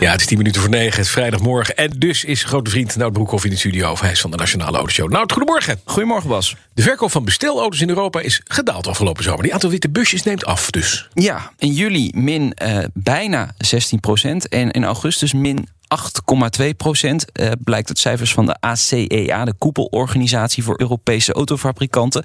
Ja, het is 10 minuten voor 9, het is vrijdagmorgen. En dus is grote vriend Nout Broekhoff in de studio. Of hij is van de Nationale Autoshow. Nout, goedemorgen. Goedemorgen Bas. De verkoop van bestelauto's in Europa is gedaald afgelopen zomer. Die aantal witte busjes neemt af dus. Ja, in juli min uh, bijna 16 procent. En in augustus min 8,2 procent. Uh, blijkt uit cijfers van de ACEA, de koepelorganisatie voor Europese autofabrikanten.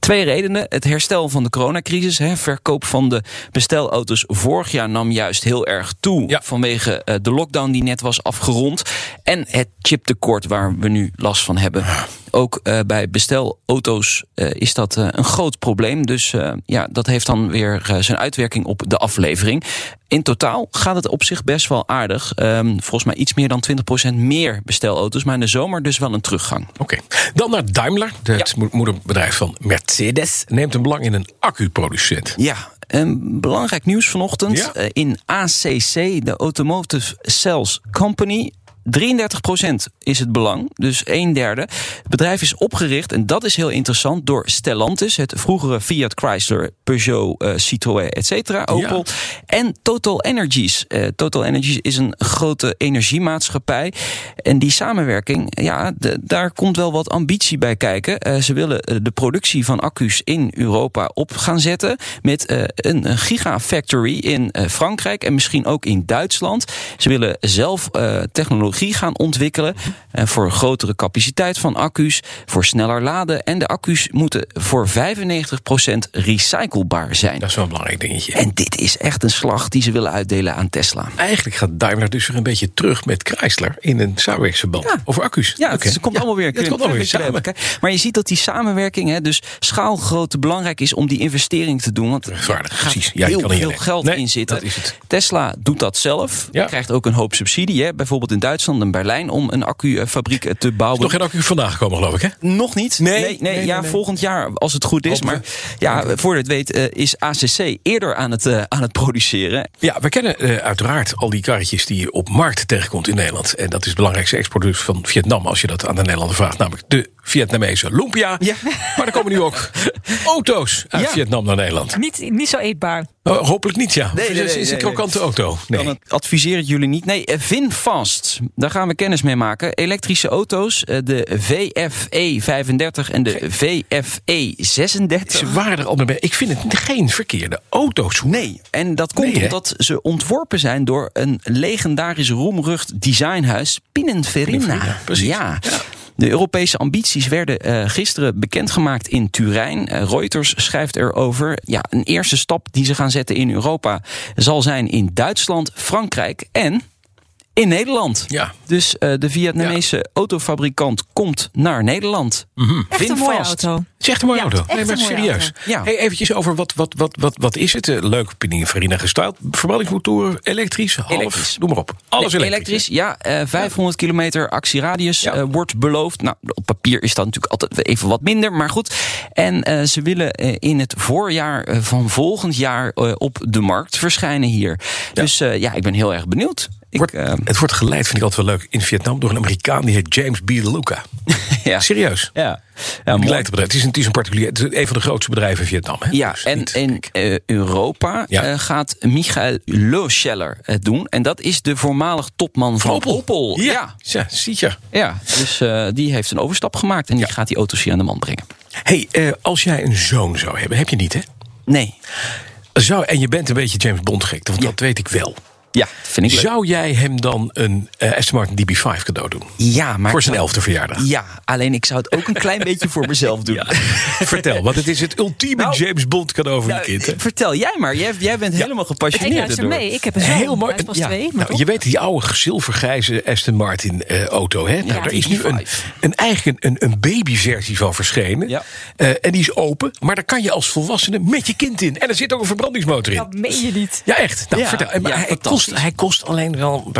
Twee redenen. Het herstel van de coronacrisis. Hè. Verkoop van de bestelauto's vorig jaar nam juist heel erg toe. Ja. Vanwege uh, de lockdown die net was afgerond. En het chiptekort waar we nu last van hebben. Ook uh, bij bestelauto's uh, is dat een groot probleem. Dus ja, dat heeft dan weer zijn uitwerking op de aflevering. In totaal gaat het op zich best wel aardig. Um, volgens mij iets meer dan 20% meer bestelauto's. Maar in de zomer dus wel een teruggang. Oké. Okay. Dan naar Daimler, het ja. moederbedrijf van Mercedes. Neemt een belang in een accuproducent. Ja, een belangrijk nieuws vanochtend. Ja? In ACC, de Automotive Cells Company. 33% is het belang, dus een derde. Het bedrijf is opgericht, en dat is heel interessant, door Stellantis, het vroegere Fiat Chrysler, Peugeot, uh, Citroën, etc. Opel. Ja. En Total Energies. Uh, Total Energies is een grote energiemaatschappij. En die samenwerking, ja, de, daar komt wel wat ambitie bij kijken. Uh, ze willen de productie van accu's in Europa op gaan zetten. Met een, een gigafactory in Frankrijk en misschien ook in Duitsland. Ze willen zelf technologie gaan ontwikkelen. Voor een grotere capaciteit van accu's, voor sneller laden. En de accu's moeten voor 95% recyclebaar zijn. Dat is wel een belangrijk dingetje. En dit is echt een slag die ze willen uitdelen aan Tesla. Eigenlijk gaat Daimler dus weer een beetje terug met Chrysler in een samenwerkingsverband ja. over accu's. Ja, okay. het komt ja. allemaal weer, het komt allemaal weer samen. Maar je ziet dat die samenwerking, hè, dus schaalgrootte belangrijk is om die investering te doen. Want er gaat precies. Ja, heel kan veel geld nee, in zitten. Tesla doet dat zelf. Ja. Krijgt ook een hoop subsidie. Hè, bijvoorbeeld in Duitsland en Berlijn om een accufabriek te bouwen. Is nog geen accu vandaag gekomen, geloof ik, hè? Nog niet. Nee, nee, nee, nee, ja, nee. volgend jaar als het goed is. Hopen Maar ja, voor het weet uh, is ACC eerder aan het, uh, aan het produceren. Ja, we kennen uh, uiteraard al die karretjes die je op markt tegenkomt in Nederland. En dat is het belangrijkste exportproduct van Vietnam, als je dat aan de Nederlander vraagt. Namelijk de Vietnamese lumpia. Ja. Maar er komen nu ook auto's uit Ja. Vietnam naar Nederland. Niet, niet zo eetbaar. Oh, hopelijk niet, ja. Nee, nee, is een krokante auto. Nee. Dan adviseer ik jullie niet. Nee, eh, VinFast. Daar gaan we kennis mee maken. Elektrische auto's. eh, De VFE 35 en de VFE 36. Ze waren er al mee. Ik vind het geen verkeerde auto's. Nee, en dat komt omdat ze ontworpen zijn door een legendarisch roemrucht designhuis Pininfarina. Pininfarina, precies. Ja. Ja. De Europese ambities werden eh, gisteren bekendgemaakt in Turijn. Eh, Reuters schrijft erover. Ja, een eerste stap die ze gaan zetten in Europa zal zijn in Duitsland, Frankrijk en in Nederland. Ja. Dus eh, de Vietnamese autofabrikant komt naar Nederland. Echt een mooie auto. Het is echt een mooie Ja, auto. Nee, maar serieus. Ja. Hey, eventjes over wat, wat, wat, wat, wat is het? Eh, Leuk Pininfarina gestyled. Verbrandingsmotoren, elektrisch, half, Elektrisch. noem maar op. Alles Nee, elektrisch. ja. eh 500 kilometer actieradius Ja. wordt beloofd. Nou, op papier is dat natuurlijk altijd even wat minder, maar goed. En eh, ze willen in het voorjaar van volgend jaar op de markt verschijnen hier. Dus eh, ja, ik ben heel erg benieuwd. Ik, eh, het wordt geleid, vind ik altijd wel leuk, in Vietnam door een Amerikaan die heet James B. DeLuca. ja. Serieus. Ja, ja, Die leidt het bedrijf. Het is een, het is een particulier, het is een van de grootste bedrijven in Vietnam. Hè? Ja, Dus en niet- in eh, Europa Ja. eh, gaat Michael Loscheller het doen. En dat is de voormalig topman van Opel. Opel. Ja, ja. ja ziet je. Ja, dus die heeft een overstap gemaakt en die gaat die auto's hier aan de man brengen. hey, als jij een zoon zou hebben, heb je niet hè? Nee, Zou, en je bent een beetje James Bond gek, want dat weet ik wel. Ja, vind ik leuk. Zou jij hem dan een eh, Aston Martin DB5 cadeau doen? Ja, maar Voor zijn elfde verjaardag? Ja, alleen ik zou het ook een klein beetje voor mezelf doen. Vertel, want het is het ultieme Nou, James Bond cadeau voor Nou, je kind. hè? vertel jij maar. Jij, jij bent helemaal Ik gepassioneerd. erdoor. mee. Ik heb een. Heel mooi. Hij is pas Ja. twee. Nou, je weet die oude zilvergrijze Aston Martin eh, auto. Hè? nou, daar is nu een, DB5. een eigen een, een babyversie van verschenen. Ja. Eh, en die is open. Maar daar kan je als volwassene met je kind in. En er zit ook een verbrandingsmotor in. Dat meen je niet. Ja, echt. Nou, Ja, vertel. Maar ja, hij kost kost, hij kost alleen wel...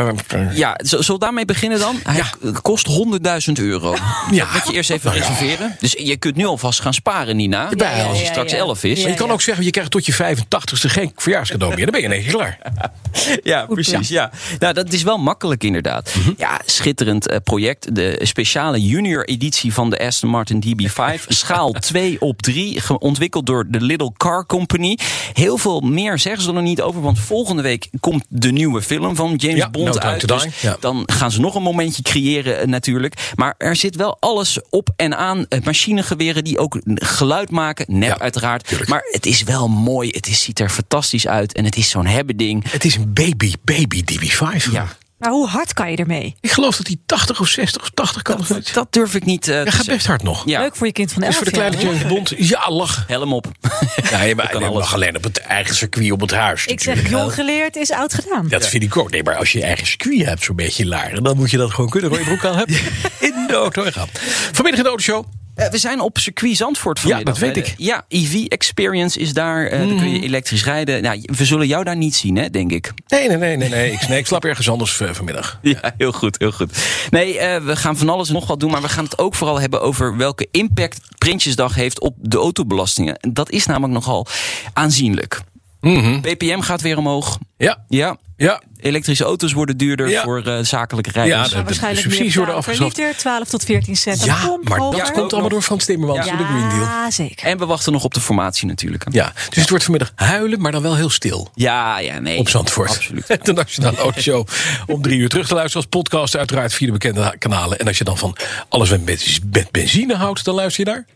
Ja, zullen we daarmee beginnen dan? Hij Ja. kost 100.000 euro. Ja. Dat moet je eerst even reserveren. Dus je kunt nu alvast gaan sparen, Nina. Ja, als je ja, straks ja. 11 is. Maar je kan ook zeggen, je krijgt tot je 85ste geen verjaarscadeau meer. Dan ben je in één keer klaar. Ja, precies. Ja. Nou, dat is wel makkelijk inderdaad. Ja, schitterend eh, project. De speciale junior editie van de Aston Martin DB5. Schaal 2 op 3. Ontwikkeld door de Little Car Company. Heel veel meer zeggen ze er nog niet over. Want volgende week komt de nieuwe film van James Ja, Bond No uit. Dus. Ja. dan gaan ze nog een momentje creëren eh, natuurlijk. Maar er zit wel alles op en aan. Eh, machinegeweren die ook geluid maken. Nep Ja, uiteraard. tuurlijk. Maar het is wel mooi. Het is, ziet er fantastisch uit. En het is zo'n hebbeding. Het is een baby, baby DB5. Ja. Maar hoe hard kan je ermee? Ik geloof dat hij 80 of 60 of 80 kan. zoiets. Dat durf ik niet eh, Hij te gaat best hard nog. Ja, Leuk voor je kind van Dus 11 voor de kleine. James Bond, ja, lachen. helm op. Hij alles. mag alleen op het eigen circuit op het huis. Ik zeg, jong geleerd is oud gedaan. Dat vind ik ook. Nee, maar als je je eigen circuit hebt, zo'n beetje Laren, dan moet je dat gewoon kunnen. Rode broek aan hebben. In de auto gaan. Vanmiddag in de autoshow. Eh, we zijn op circuit Zandvoort vanmiddag. dat weet hè. ik. Mhm. Ja, EV Experience is daar. eh Dan kun je elektrisch rijden. Nou, we zullen jou daar niet zien, hè, denk ik. Nee, nee, nee, nee. nee. Ik, nee, ik slaap ergens anders eh, vanmiddag. Ja, heel goed, heel goed. Nee, eh, we gaan van alles nog wat doen. Maar we gaan het ook vooral hebben over welke impact Prinsjesdag heeft op de autobelastingen. En Dat is namelijk nogal aanzienlijk. BPM gaat weer omhoog. Ja, Ja, ja. elektrische auto's worden duurder Ja. voor eh, zakelijke rijders. Ja, de, de waarschijnlijk subsidies meer worden afgeschaft. liter, 12 tot 14 cent. Ja, pomp maar dat komt allemaal door Frans Timmermans ja. en de Green Deal. Ja, zeker. En we wachten nog op de formatie natuurlijk. hè. Ja, dus het wordt vanmiddag huilen, maar dan wel heel stil. Ja, ja, nee. Op Zandvoort. Absoluut. De Nationale Autoshow om drie uur terug te luisteren als podcast. Uiteraard via de bekende kanalen. En als je dan van alles met, met benzine houdt, dan luister je daar.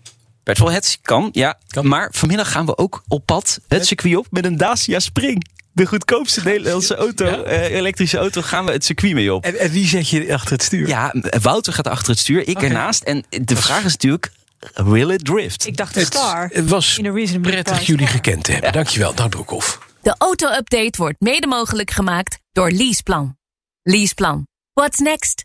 Petrolheads kan, ja. Kan. Maar vanmiddag gaan we ook op pad het circuit op met een Dacia Spring. De goedkoopste Nederlandse auto, eh, elektrische auto, gaan we het circuit mee op. En, en wie zet je achter het stuur? Ja, Wouter gaat achter het stuur, ik ernaast. En de vraag is natuurlijk, will it drift? Ik dacht de Het, star. het was In a reasonably prettig jullie gekend te hebben. Dankjewel, Nout Broekhoff. De auto-update wordt mede mogelijk gemaakt door Leaseplan. Leaseplan. What's next?